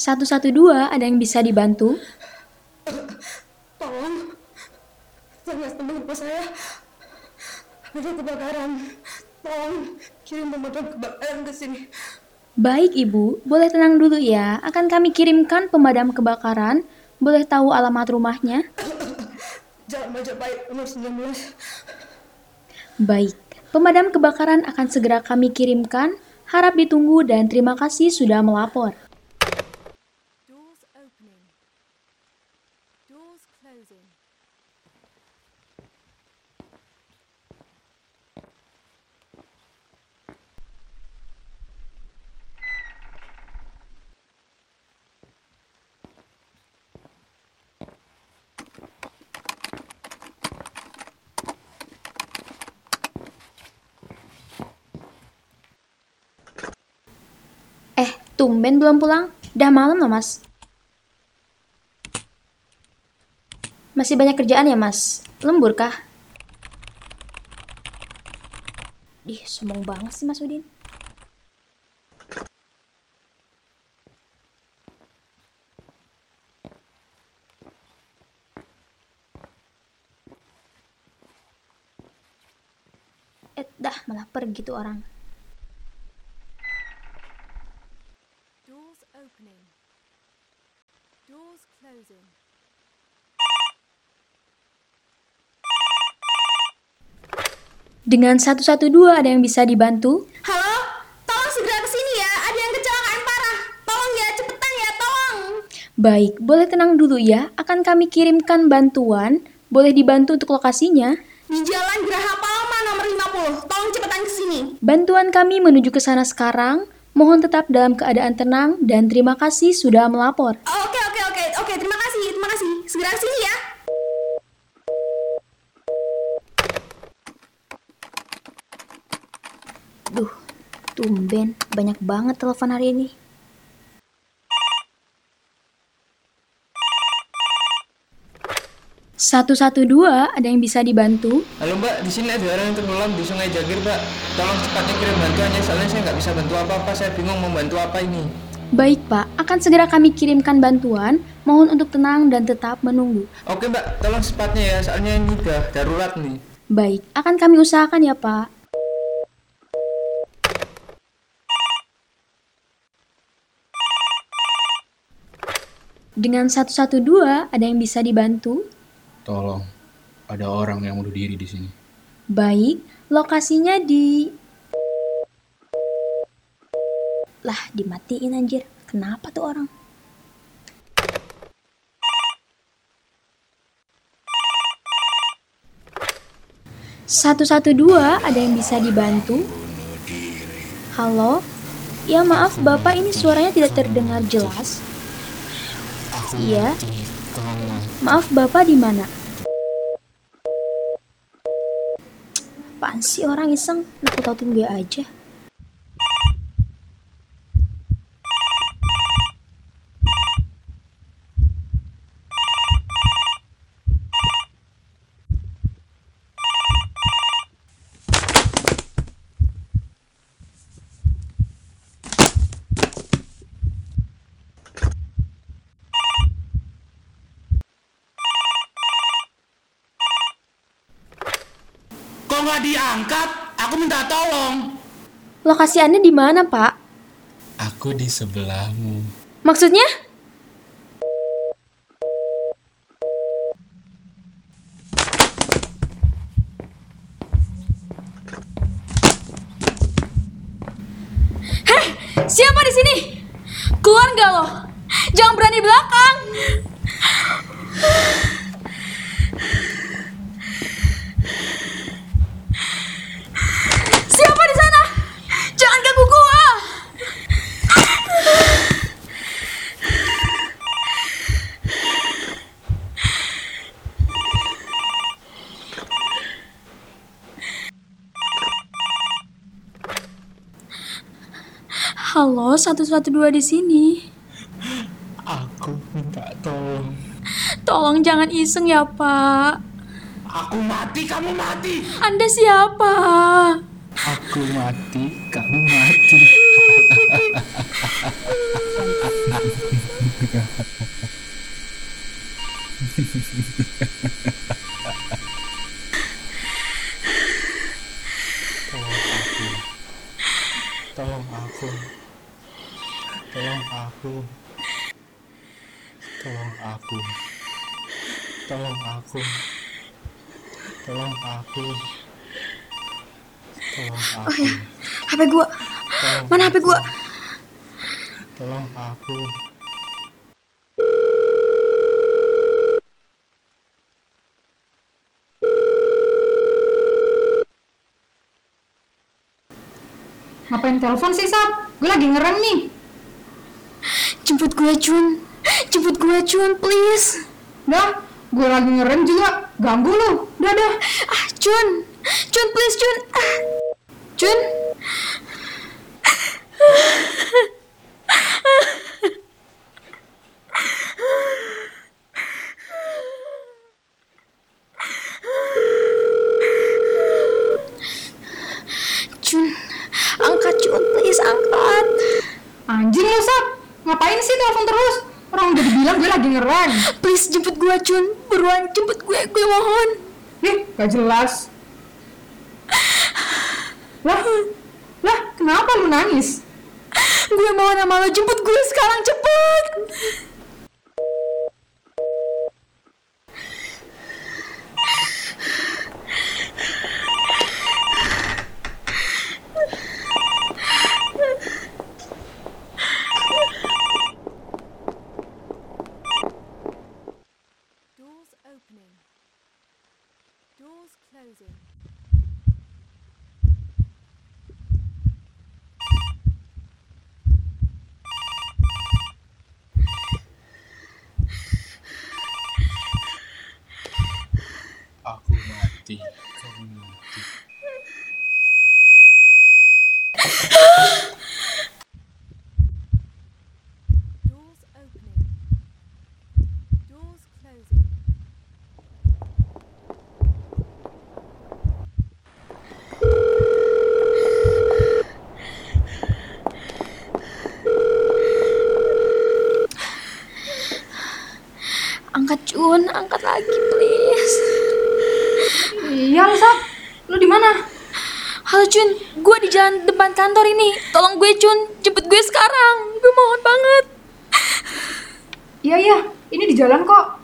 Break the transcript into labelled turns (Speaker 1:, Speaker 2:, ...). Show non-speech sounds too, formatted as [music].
Speaker 1: 112, ada yang bisa dibantu?
Speaker 2: Tolong, sangat teman saya ada kebakaran. Tolong kirim pemadam kebakaran ke sini.
Speaker 1: Baik Ibu, boleh tenang dulu ya. Akan kami kirimkan pemadam kebakaran. Boleh tahu alamat rumahnya?
Speaker 2: Jalan Majapahit nomor 19.
Speaker 1: Baik, pemadam kebakaran akan segera kami kirimkan. Harap ditunggu dan terima kasih sudah melapor.
Speaker 3: Doors opening. Doors closing.
Speaker 1: Eh, tumben belum pulang? Dah malam loh, Mas. Masih banyak kerjaan ya, Mas? Lembur kah? Ih, sombong banget sih Mas Udin. Eh, dah malah pergi tuh orang.
Speaker 3: Doors opening. Doors closing.
Speaker 1: Dengan 112 ada yang bisa dibantu?
Speaker 2: Halo, tolong segera ke sini ya. Ada yang kecelakaan parah. Tolong ya, cepetan ya, tolong.
Speaker 1: Baik, boleh tenang dulu ya. Akan kami kirimkan bantuan. Boleh dibantu untuk lokasinya.
Speaker 2: Di Jalan Geraha Palma nomor 50. Tolong cepetan ke sini.
Speaker 1: Bantuan kami menuju ke sana sekarang. Mohon tetap dalam keadaan tenang dan terima kasih sudah melapor.
Speaker 2: Oke, oke, oke. Oke, terima kasih. Terima kasih. Segera sini ya.
Speaker 1: Duh, tumben. Banyak banget telepon hari ini. Satu satu dua, ada yang bisa dibantu?
Speaker 4: Halo mbak, di sini ada orang yang tenggelam di sungai Jagir mbak. Tolong cepatnya kirim bantuannya, soalnya saya nggak bisa bantu apa-apa. Saya bingung mau bantu apa ini.
Speaker 1: Baik pak, akan segera kami kirimkan bantuan. Mohon untuk tenang dan tetap menunggu.
Speaker 4: Oke mbak, tolong cepatnya ya, soalnya ini udah darurat nih.
Speaker 1: Baik, akan kami usahakan ya pak. Dengan 112, ada yang bisa dibantu?
Speaker 5: Tolong, ada orang yang bunuh diri di sini.
Speaker 1: Baik, lokasinya di... Lah, dimatiin anjir. Kenapa tuh orang? Satu satu dua, ada yang bisa dibantu? Halo? Ya maaf bapak ini suaranya tidak terdengar jelas. Iya. Maaf bapak di mana? Apaan sih orang iseng? Aku tahu tunggu aja.
Speaker 6: Nggak diangkat? Aku minta tolong.
Speaker 1: Lokasi Anda di mana, Pak?
Speaker 5: Aku di sebelahmu.
Speaker 1: Maksudnya? Heh, siapa di sini? Keluar nggak lo? Jangan berani belakang. Halo, 112 di sini.
Speaker 5: Aku minta tolong.
Speaker 1: Tolong jangan iseng ya, Pak.
Speaker 6: Aku mati, kamu mati.
Speaker 1: Anda siapa?
Speaker 5: Aku mati, kamu mati. [laughs] Tolong aku. Tolong aku. Tolong aku. Tolong aku. Tolong aku. Tolong aku.
Speaker 1: Oh ya, HP gua.
Speaker 5: Tolong
Speaker 1: Mana HP gua?
Speaker 5: Tolong aku.
Speaker 7: Ngapain telepon sih, Sat? Gue lagi ngerem nih.
Speaker 1: Jemput gue, Cun. Jemput gue, Cun, please.
Speaker 7: Dah, gue lagi ngerem juga. Ganggu lu. Dah, dah.
Speaker 1: Ah, Cun. Cun, please, Cun. Ah. Cun. Cun, angkat Cun, please angkat.
Speaker 7: Anjing lu, Sat. Ngapain sih telepon terus? Orang udah dibilang gue lagi ngerem.
Speaker 1: Please jemput gue, Cun. Buruan jemput gue, gue mohon.
Speaker 7: Nih, gak jelas. Lah, lah, kenapa lu nangis?
Speaker 1: Gue mohon sama lo jemput gue sekarang cepet.
Speaker 3: Doors opening. Doors closing.
Speaker 5: Aku mati. Kamu mati.
Speaker 3: Doors opening. Doors closing.
Speaker 1: Angkat Cun, angkat lagi please.
Speaker 7: Iya, lu, Sat. Lu di mana?
Speaker 1: Halo Cun, gue di jalan depan kantor ini. Tolong gue Cun, jemput gue sekarang. Gue mohon banget.
Speaker 7: Iya, iya. Ini di jalan kok.